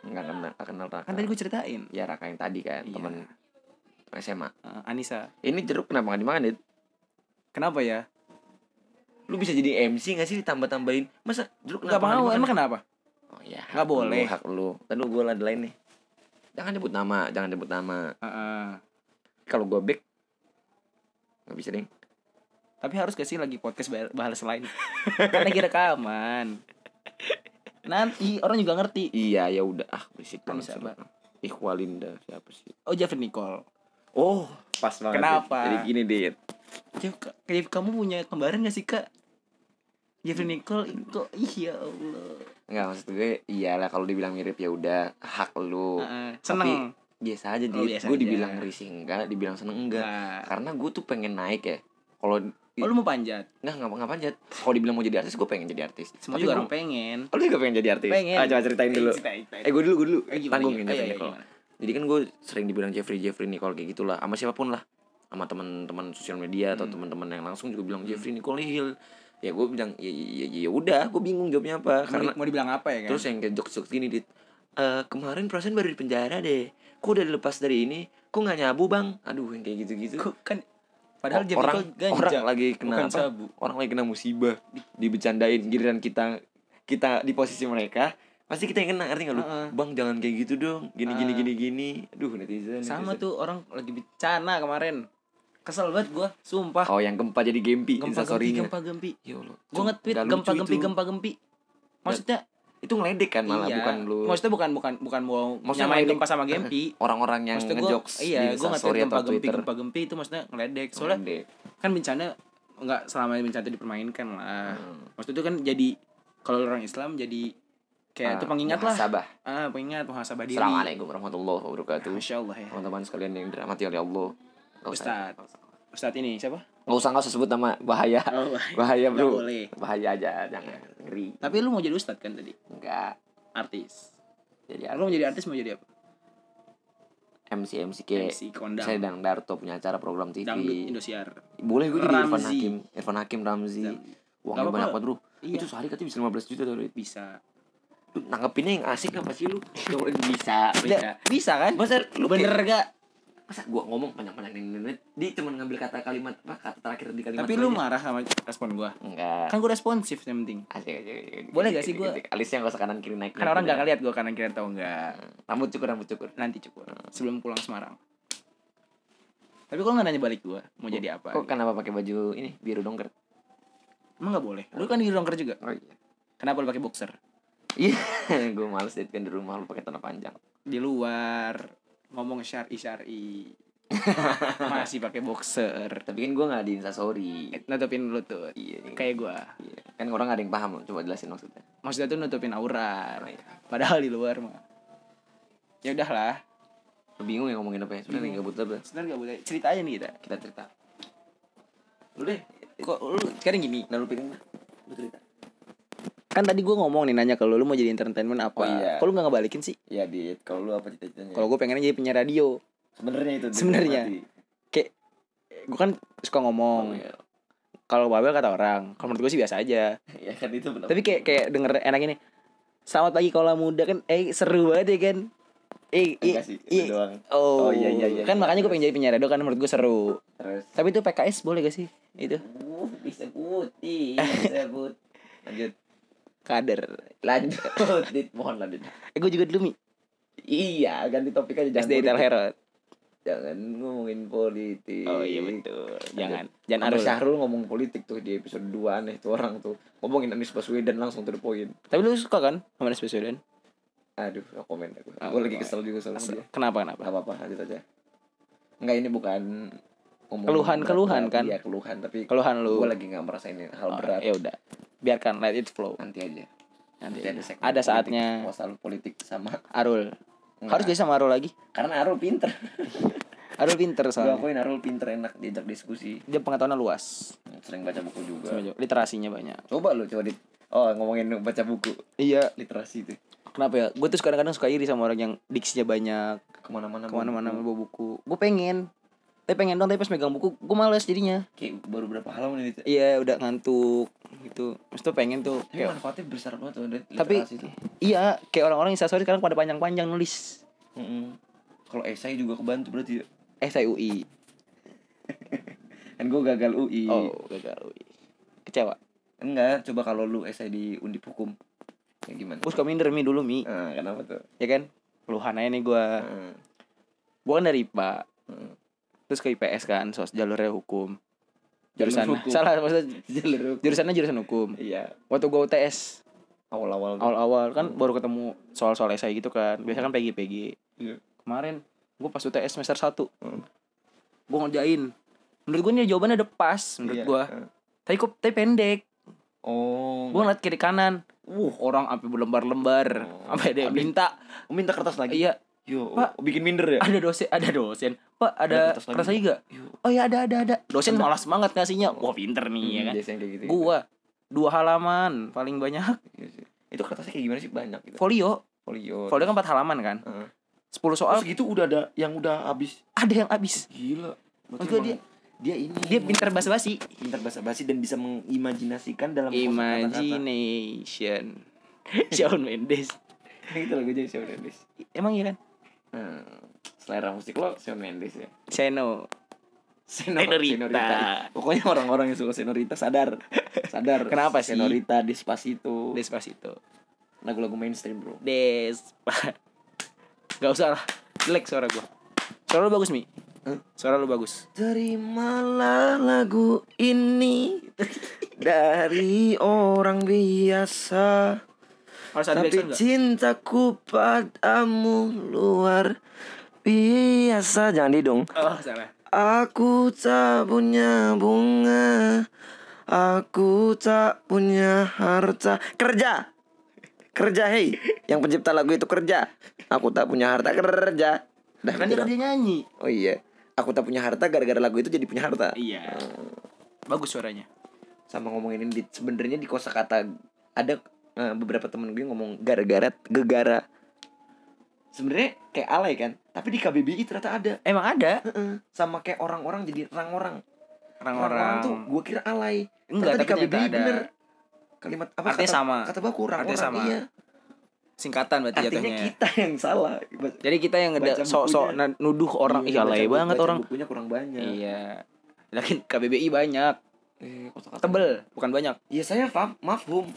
A: nggak kenal kenal Raka
B: Kan tadi gue ceritain.
A: ya Raka yang tadi kan
B: Iya.
A: temen SMA
B: Eh, Anissa.
A: ini jeruk kenapa nggak dimakan dit
B: Kenapa ya?
A: lu bisa jadi MC gak sih ditambah tambahin masa jeruk
B: Enggak
A: kenapa nggak
B: mau, emang kenapa?
A: oh ya
B: Nggak boleh.
A: hak lu tadi gue ada lain nih jangan nyebut nama jangan nyebut nama
B: Heeh.
A: kalau gue back nggak bisa deh
B: Tapi harus gak sih lagi podcast bah- bahas lain? kan lagi rekaman. Nanti orang juga ngerti.
A: iya ya udah ah berisik banget.
B: Bang.
A: Ikhwalinda siapa sih
B: Oh, Jeffrey Nicole.
A: Oh, pas banget.
B: Kenapa?
A: Jadi gini, Dit.
B: Kamu punya kembaran gak sih kak? Jeffrey Nicole kok ih ya Allah.
A: Enggak maksud gue iyalah kalau dibilang mirip ya udah hak lu.
B: Heeh, seneng.
A: Biasa aja,
B: Oh,
A: gue dibilang risih enggak, dibilang seneng enggak.
B: Nah,
A: Karena gue tuh pengen naik ya. Kalau
B: oh, lu mau panjat?
A: Nggak, nggak nggak panjat. Kalau dibilang mau jadi artis, gue pengen jadi artis.
B: Semua
A: Tapi
B: juga
A: gua-
B: orang pengen.
A: Oh, lu juga pengen jadi artis?
B: Pengen.
A: Ah, coba ceritain dulu.
B: Ceritain, ceritain.
A: Eh, gue dulu, gue dulu.
B: Eh, gimana,
A: Tanggung
B: gimana?
A: ini
B: Oh, iya, iya, gimana?
A: Jadi kan gue sering dibilang Jeffrey Jeffrey Nicole kayak gitulah. Sama siapa pun lah. Sama teman-teman sosial media atau
B: Hmm.
A: teman-teman yang langsung juga bilang Jeffrey Nicole Hill. Ya gue bilang ya ya, ya, ya udah, gue bingung jawabnya apa.
B: Mau,
A: Karena
B: di- mau dibilang apa ya kan?
A: terus yang kayak jokes-jokes gini dit. Eh kemarin perasaan baru di penjara deh. Kok udah dilepas dari ini? Kok nggak nyabu bang? Aduh yang kayak gitu-gitu.
B: Kok kan padahal Jeffrey
A: orang
B: ganja.
A: orang lagi kena
B: bukan
A: apa?
B: sabu.
A: orang lagi kena musibah di, dibecandain giliran kita kita di posisi mereka pasti kita yang kena ngerti nggak lu bang jangan kayak gitu dong gini gini
B: Ah.
A: gini gini aduh netizen
B: Sama
A: netizen.
B: tuh orang lagi bencana kemarin. Kesel banget gua, sumpah.
A: oh yang gempa jadi gempi
B: gempa gempi, gempa gempi.
A: ya Allah
B: Gua nge-tweet gempa gempi, gempa gempi. Maksudnya
A: itu ngeledek kan malah
B: iya.
A: bukan lu
B: Maksudnya bukan bukan bukan mau
A: Maksudnya
B: nyamain gempa sama gempi.
A: orang-orang yang
B: maksudnya gua,
A: ngejokes
B: iya,
A: di
B: gua nge-tweet
A: instastory
B: gempa
A: atau
B: gempi, gempa gempi itu maksudnya ngeledek. Soalnya
A: Ngeledek.
B: kan bencana nggak selama bencana itu dipermainkan lah.
A: Hmm.
B: Maksudnya itu kan jadi kalau orang Islam jadi kayak itu
A: Ah,
B: pengingat lah.
A: muhasabah.
B: Ah, pengingat muhasabah diri.
A: Assalamualaikum warahmatullahi wabarakatuh
B: Masya Allah ya.
A: teman-teman sekalian yang dirahmati oleh Allah Gak usah
B: Ustad. Ustadz ini siapa?
A: Gak usah gak usah sebut nama bahaya
B: Oh,
A: bahaya
B: Nggak
A: bro
B: boleh.
A: bahaya aja jangan ngeri
B: Tapi lu mau jadi ustadz kan tadi?
A: enggak
B: Artis.
A: jadi
B: Lu mau jadi artis mau jadi apa?
A: MC MC kayak
B: MC kondang.
A: saya Dang Darto punya acara program TV
B: Dangdut Indosiar.
A: boleh gue jadi Irfan. Hakim Irfan Hakim Ramzi
B: Dan-
A: uangnya banyak banget bro
B: Iya.
A: itu sehari katanya bisa 15 juta tuh duit
B: Bisa.
A: Lu nanggepinnya yang asik apa sih lu Gak boleh bisa bisa
B: Bisa kan?
A: masa lu
B: Bener
A: kayak-
B: gak?
A: Masa gua ngomong panjang-panjang ini ini dia cuma ngambil kata kalimat apa kata terakhir di kalimat
B: Tapi lu
A: aja.
B: marah sama respon gua.
A: enggak
B: Kan gua responsif yang penting.
A: asik asik, asik.
B: Boleh gak sih gua-
A: alisnya gak usah kanan kiri naik
B: Kan orang gak ngeliat gua kanan kiri atau enggak.
A: rambut cukur rambut cukur
B: Nanti cukup. Sebelum pulang Semarang. Tapi kok gak nanya balik gua mau jadi apa?
A: kok kenapa pakai baju ini biru dongker
B: Emang gak boleh? Lu kan di dongker juga.
A: oh iya
B: Kenapa lu pakai boxer?
A: iya gue males deh kan di rumah lu pakai celana panjang
B: Di luar ngomong syari syari. Masih pakai boxer.
A: tapi kan gue nggak di instastory
B: Nutupin lutut.
A: iya
B: Kayak gua.
A: iya. kan orang gak ada yang paham coba jelasin maksudnya
B: Maksudnya tuh nutupin aurat.
A: Oh, iya.
B: Padahal di luar mah. Ya udahlah.
A: Bingung ya ngomongin apa ya sebenarnya gabut apa
B: Sebenarnya gak boleh cerita aja nih kita.
A: kita cerita lu deh
B: Kok lu sekarang gini?
A: nah lu pengen lu cerita
B: Kan tadi gua ngomong nih nanya ke lu lu mau jadi entertainment apa?
A: Oh, iya.
B: Kok lu gak ngebalikin sih?
A: ya dit kalau lu apa cita-citanya
B: Kalau gue pengennya jadi penyiar radio.
A: sebenarnya itu
B: Sebenarnya.
A: berarti.
B: Gue kan suka
A: oh,
B: ngomong.
A: iya.
B: Kalau Babel kata orang, kalau menurut gue sih biasa aja.
A: ya kan itu benar
B: Tapi kayak kayak denger enak ini. Selamat pagi kalau muda kan eh seru banget ya kan. Eh, eh, eh. Oh,
A: Oh, iya, iya, iya,
B: Kan
A: iya.
B: makanya gue pengen jadi penyiar radio kan menurut gue seru.
A: terus
B: Tapi itu PKS boleh gak sih? Itu
A: uh disebutin disebut lanjut
B: kader.
A: lanjut dit mohon lanjut
B: Eh gue juga dulu mi.
A: iya ganti topik aja jangan
B: SD Tel. Herod.
A: jangan ngomongin politik
B: Oh iya betul. Jangan. Jangan Arul.
A: Syahrul ngomong politik tuh di episode 2 aneh tuh orang tuh ngomongin Anies Baswedan langsung to the point
B: Tapi lu suka kan sama Anies Baswedan?
A: aduh no komen aku
B: Oh,
A: gue lagi kesel juga sama dia
B: Kenapa kenapa?
A: Gak apa-apa lanjut aja Enggak ini bukan
B: Keluhan- keluhan kan?
A: Iya keluhan tapi
B: Keluhan lu.
A: gue lagi gak merasain hal
B: Oh,
A: berat
B: Ya udah. Biarkan let it flow.
A: nanti aja
B: Nanti
A: Nanti ada
B: ada
A: politik,
B: saatnya
A: masalah politik sama
B: Arul.
A: Enggak.
B: Harus jadi sama Arul lagi.
A: karena Arul pinter
B: Arul pinter
A: gue
B: soalnya.
A: akuin Arul pinter enak diajak diskusi
B: Dia pengetahuannya luas.
A: sering baca buku juga
B: Literasinya banyak.
A: coba lu coba di oh ngomongin baca buku
B: Iya.
A: literasi tuh
B: Kenapa ya? Gue tuh kadang-kadang suka iri sama orang yang diksinya banyak,
A: ke
B: mana-mana
A: ke mana-mana
B: bawa buku. Gue pengen. Tapi pengen dong, tapi pas megang buku, gue males jadinya.
A: kayak baru berapa halaman ini
B: Iya, udah ngantuk gitu. Terus tuh pengen tuh
A: tapi
B: kayak
A: manfaatnya besar banget tuh
B: Tapi
A: tuh
B: iya, kayak orang-orang instastory sekarang pada panjang-panjang nulis.
A: Mm-mm. kalau esai juga kebantu berarti ya
B: saya UI.
A: kan gue gagal UI
B: Oh, gagal UI. Kecewa.
A: enggak coba kalau lu esai di undip hukum ya gimana
B: suka minder mi dulu mi,
A: nah, kenapa tuh
B: ya kan? Keluhan aja nih gue.
A: Heeh.
B: Gue kan dari IPA,
A: Heeh.
B: Terus ke IPS kan, sos jalurnya hukum. Jurusan
A: Jalur hukum.
B: salah maksudnya
A: jalur hukum
B: jurusannya jurusan hukum.
A: iya
B: Waktu gue UTS
A: awal-awal
B: awal-awal kan baru ketemu soal-soal esai gitu kan. Biasa kan PG-PG.
A: Iya.
B: Kemarin gue pas UTS semester 1
A: Hmm.
B: gue ngerjain menurut gue nih jawabannya udah pas menurut
A: Iya.
B: gue
A: Eh.
B: tapi kok tapi pendek
A: Oh.
B: gue ngeliat kiri kanan uh orang sampai berlembar-lembar
A: Oh.
B: sampai ada yang
A: Habis-
B: minta
A: minta kertas lagi.
B: iya
A: Yo,
B: Pak.
A: bikin minder ya?
B: ada dosen ada dosen pak
A: Ada
B: ada
A: lagi
B: gak
A: Yo.
B: oh ya ada ada ada dosen malas banget ngasihnya wah pinter nih ya
A: Hmm,
B: kan
A: biasanya kayak gitu.
B: gua dua halaman paling banyak
A: Iya. Itu kertasnya kayak gimana sih banyak gitu.
B: folio
A: Folio.
B: folio kan empat halaman kan. 10
A: Oh,
B: soal
A: segitu udah ada yang udah habis.
B: ada yang habis
A: Gila. Berarti
B: Maksud gua
A: emang
B: dia-
A: dia ini
B: dia
A: emang
B: pinter basa-basi
A: pintar basa-basi dan bisa mengimajinasikan dalam
B: imagination Shawn Mendes
A: Itu lagunya Shawn Mendes.
B: emang iya kan
A: Hmm. Selera musik lo Shawn Mendes ya.
B: Seno
A: Senor-
B: Senorita.
A: Pokoknya orang-orang yang suka Senorita sadar. Sadar.
B: Kenapa sih?
A: Senorita Despacito.
B: Despacito
A: Lagu-lagu mainstream, Bro.
B: Despa Gak usah lah Jelek suara gua Suara lu bagus Mi
A: Hah?
B: Suara lu bagus
A: Terimalah lagu ini dari orang biasa.
B: Harus ada
A: Tapi
B: gak?
A: cintaku padamu luar biasa. Jangan didong.
B: Oh salah
A: Aku tak punya bunga. Aku tak punya harta. Kerja. Kerja, hei. Yang pencipta lagu itu kerja. Aku tak punya harta kerja. Dah,
B: Kan
A: gitu
B: dia, nyanyi
A: Oh iya. Aku tak punya harta gara-gara lagu itu jadi punya harta.
B: Iya Bagus suaranya
A: Sama ngomongin ini di- sebenarnya di kosakata ada eh, beberapa temen gue ngomong gara-gara gegara. Sebenarnya kayak alay kan, tapi di KBBI ternyata ada.
B: Emang ada
A: Heeh. Sama kayak orang-orang jadi orang-orang.
B: Orang-orang
A: tuh gue kira alay.
B: Enggak
A: Ternyata di
B: tapi
A: KBBI
B: ternyata ada
A: bener. Kalimat apa
B: Artinya
A: kata,
B: sama.
A: Kata baku orang-orang
B: sama.
A: iya.
B: Singkatan berarti
A: Artinya
B: jatuhnya
A: kita yang salah.
B: Jadi kita yang ngeda
A: Baca
B: sok-sok nuduh orang Iya
A: baca
B: alay
A: buku-
B: banget
A: baca
B: orang
A: Bukunya kurang banyak.
B: Iya Lakin KBBI banyak
A: Eh.
B: Tebel Bukan banyak
A: Iya saya paham, mafhum.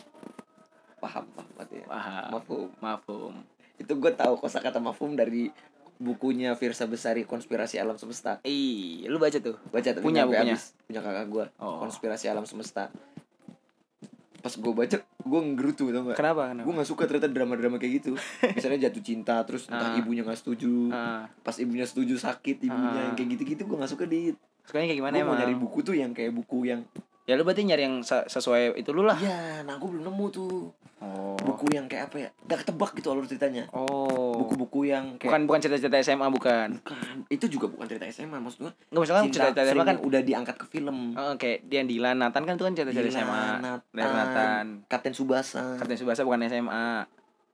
A: Paham, paham berarti ya.
B: Paham
A: Mafhum.
B: Mafhum
A: Itu gue tahu kosakata mafhum dari bukunya Firsa Besari Konspirasi Alam Semesta.
B: Ih, lu baca tuh.
A: Baca tapi
B: Punya bukunya?
A: Punya kakak gue.
B: Oh.
A: Konspirasi Alam Semesta. Pas gue baca, gue ngerutu tau gak?
B: Kenapa? Kenapa?
A: Gue gak suka ternyata drama-drama kayak gitu Misalnya jatuh cinta Terus entah
B: Ah.
A: ibunya gak setuju
B: Ah,
A: Pas ibunya setuju sakit ibunya
B: Ah.
A: Yang kayak gitu-gitu gue gak suka di
B: sukanya kayak gimana
A: Gue mau
B: emang?
A: nyari buku tuh yang kayak buku yang
B: Ya lu berarti nyari yang se- sesuai itu lu lah.
A: Iya, nah gue belum nemu tuh. Buku yang kayak apa ya Udah ketebak gitu alur ceritanya
B: Oh.
A: Buku-buku yang kayak
B: bukan bukan cerita-cerita SMA bukan.
A: Bukan, itu juga bukan cerita SMA maksud gue
B: Enggak misalkan
A: cinta
B: cerita-cerita SMA kan
A: udah diangkat ke film
B: Oh, kayak Dian Dilan Nathan kan itu kan cerita-cerita SMA.
A: Nathan.
B: Nathan.
A: Kapten Subasa
B: Kapten Subasa bukan SMA.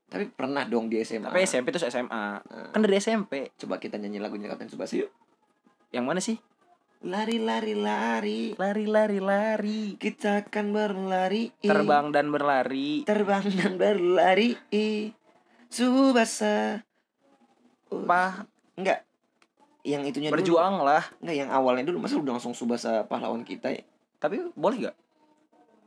A: tapi pernah dong di SMA
B: Tapi SMP terus SMA. Kan dari SMP.
A: coba kita nyanyi lagunya Kapten Subasa yuk
B: Yang mana sih?
A: Lari lari lari.
B: Lari lari lari.
A: kita akan berlari.
B: Terbang dan berlari.
A: terbang dan berlari. Subasa.
B: Pah,
A: enggak. Yang itunya dulu.
B: Berjuang lah.
A: enggak yang awalnya dulu. Masa udah langsung Subasa pahlawan kita ya?
B: Tapi boleh gak?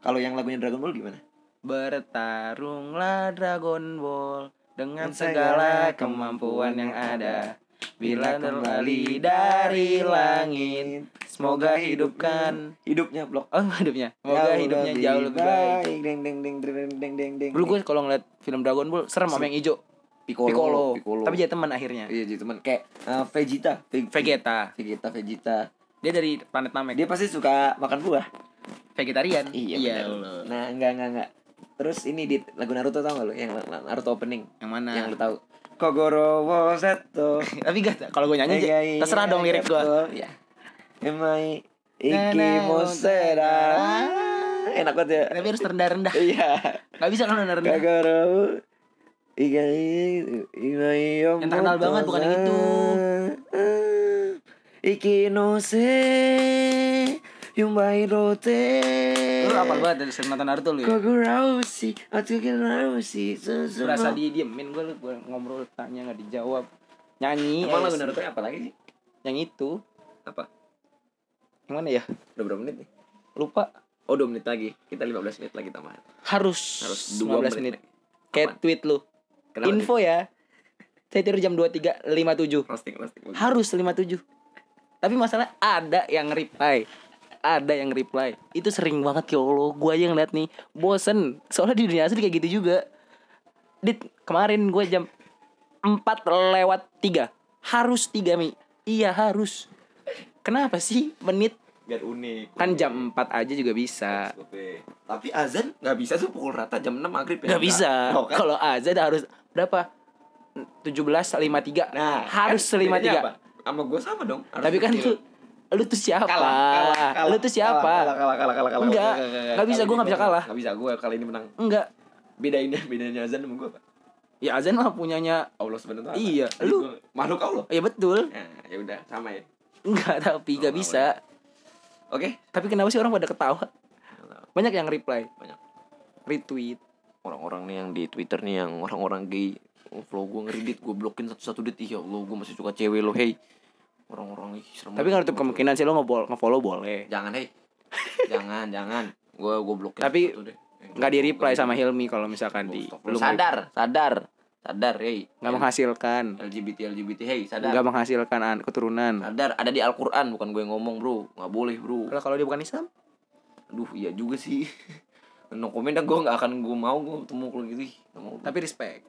A: kalau yang lagunya Dragon Ball gimana?
B: Bertarunglah Dragon Ball dengan segala kemampuan yang ada. Bila kembali dari langit, semoga hidupkan.
A: hidupnya blok
B: Oh hidupnya, semoga hidupnya jauh lebih baik.
A: Deng deng deng deng deng deng deng.
B: Dulu gue kalau ngeliat film Dragon Ball serem sama yang hijau.
A: Piccolo,
B: Piccolo. Tapi jadi teman akhirnya.
A: Iya jadi teman kayak eh, Vegeta, Ve-
B: Vegeta.
A: Vegeta, Vegeta.
B: Dia dari planet Namek.
A: Dia pasti suka makan buah.
B: vegetarian.
A: Iya,
B: iya.
A: Nah, enggak enggak enggak. Terus ini di lagu Naruto tau gak lu? Yang Naruto opening
B: Yang mana?
A: yang lu tahu. Kogoro wo Seto.
B: Tapi gak kalau gue nyanyi
A: Iya, iya,
B: terserah dong lirik gue.
A: Ya. Emai
B: Na,
A: iki
B: na,
A: mosera. Enak banget ya.
B: Tapi harus rendah-rendah.
A: Iya.
B: Gak bisa kan rendah-rendah.
A: Kagoro Iga Imai
B: Yang terkenal banget bukan yang itu.
A: Iki no se Yumbai rote
B: Lu apal banget dari nonton Naruto lu ya?
A: Kogorausi Atsukinausi
B: Berasa didiemin gue lu gua ngobrol tanya gak dijawab. Nyanyi
A: Emang
B: eh,
A: lagu Naruto apa lagi sih?
B: Yang itu.
A: Apa?
B: Yang mana ya?
A: Udah berapa menit nih?
B: Lupa.
A: Oh 2 menit lagi. Kita 15 menit lagi tambahan.
B: Harus
A: Harus
B: 15
A: 2 menit,
B: menit. Kayak tweet lu.
A: Kenapa
B: Info ya. Saya tidur jam 23.57
A: Roasting roasting
B: Harus 57 Tapi masalah ada yang reply ada yang reply itu sering banget ya Allah gue aja ngeliat nih bosen soalnya di dunia asli kayak gitu juga dit kemarin gue jam 4 lewat 3 harus 3 mi iya harus Kenapa sih menit?
A: biar unik
B: Kan jam 4 aja juga bisa.
A: Tapi azan nggak bisa tuh pukul rata jam 6 maghrib ya
B: Nggak bisa.
A: Oh, kan?
B: Kalau azan harus berapa? 17.53.
A: nah
B: harus
A: kan bedanya
B: 53.
A: apa? sama gue sama dong Harus
B: Tapi kan tuh lu tuh siapa?
A: kalah, kalah, kalah,
B: lu tuh siapa?
A: kalah kalah kalah kalah kalah
B: Enggak.
A: kalah,
B: Nggak bisa,
A: ini
B: nggak bisa kalah.
A: nggak bisa gue kali ini menang.
B: Enggak.
A: bedainnya bedanya azan sama gue apa
B: Ya azan mah punyanya.
A: Allah ta'ala
B: Iya, lu-
A: makhluk Allah.
B: Ya betul.
A: nah ya udah sama ya.
B: Enggak, tapi
A: Oh,
B: gak bisa.
A: oke.
B: Tapi kenapa sih orang pada ketawa? Banyak yang reply,
A: banyak.
B: Retweet.
A: orang-orang nih yang di Twitter nih yang orang-orang gay. Oh, flow gue ngeridit gue blokin satu-satu detik ya Allah gue masih suka cewek lo hey orang-orang ih serem
B: Tapi nggak kemungkinan sih lo nge- nge-follow boleh.
A: jangan hey jangan jangan. Gue gue blokin
B: Tapi Nggak di reply sama Hilmi kalau misalkan di belum
A: sadar sadar. Sadar hey
B: nggak menghasilkan,
A: LGBT LGBT hey sadar.
B: Nggak menghasilkan an- keturunan.
A: sadar ada di Al-Quran bukan gue ngomong bro. Nggak boleh bro.
B: Kalau kalau dia bukan Islam,
A: aduh iya juga sih. No comment dah gue nggak akan gue mau gue ketemu kalau gitu mau
B: tapi respect.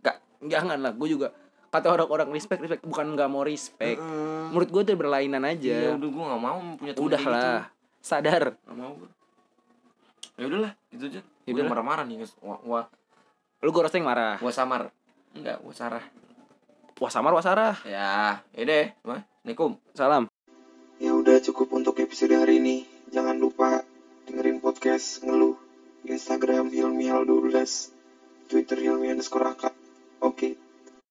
A: Nggak.
B: Jangan lah, gue juga kata orang-orang respect respect bukan nggak mau respect.
A: Heeh.
B: Menurut gue tuh berlainan
A: iya
B: aja.
A: udah gue nggak mau punya temen
B: Udah
A: kayak gitu.
B: lah, sadar.
A: Gak mau gue Ya udahlah gitu aja
B: Ya
A: Gue
B: udahlah.
A: marah-marah nih guys Wah, wah,
B: Lu gue roasting marah.
A: wah samar Enggak, wah sarah
B: Wah samar, wah sarah.
A: Ya, ya deh Wah, Assalamualaikum
B: Salam.
C: Ya udah cukup untuk episode hari ini. Jangan lupa dengerin podcast ngeluh. Instagram Hilmi 12 Twitter Hilmi underscore. Oke.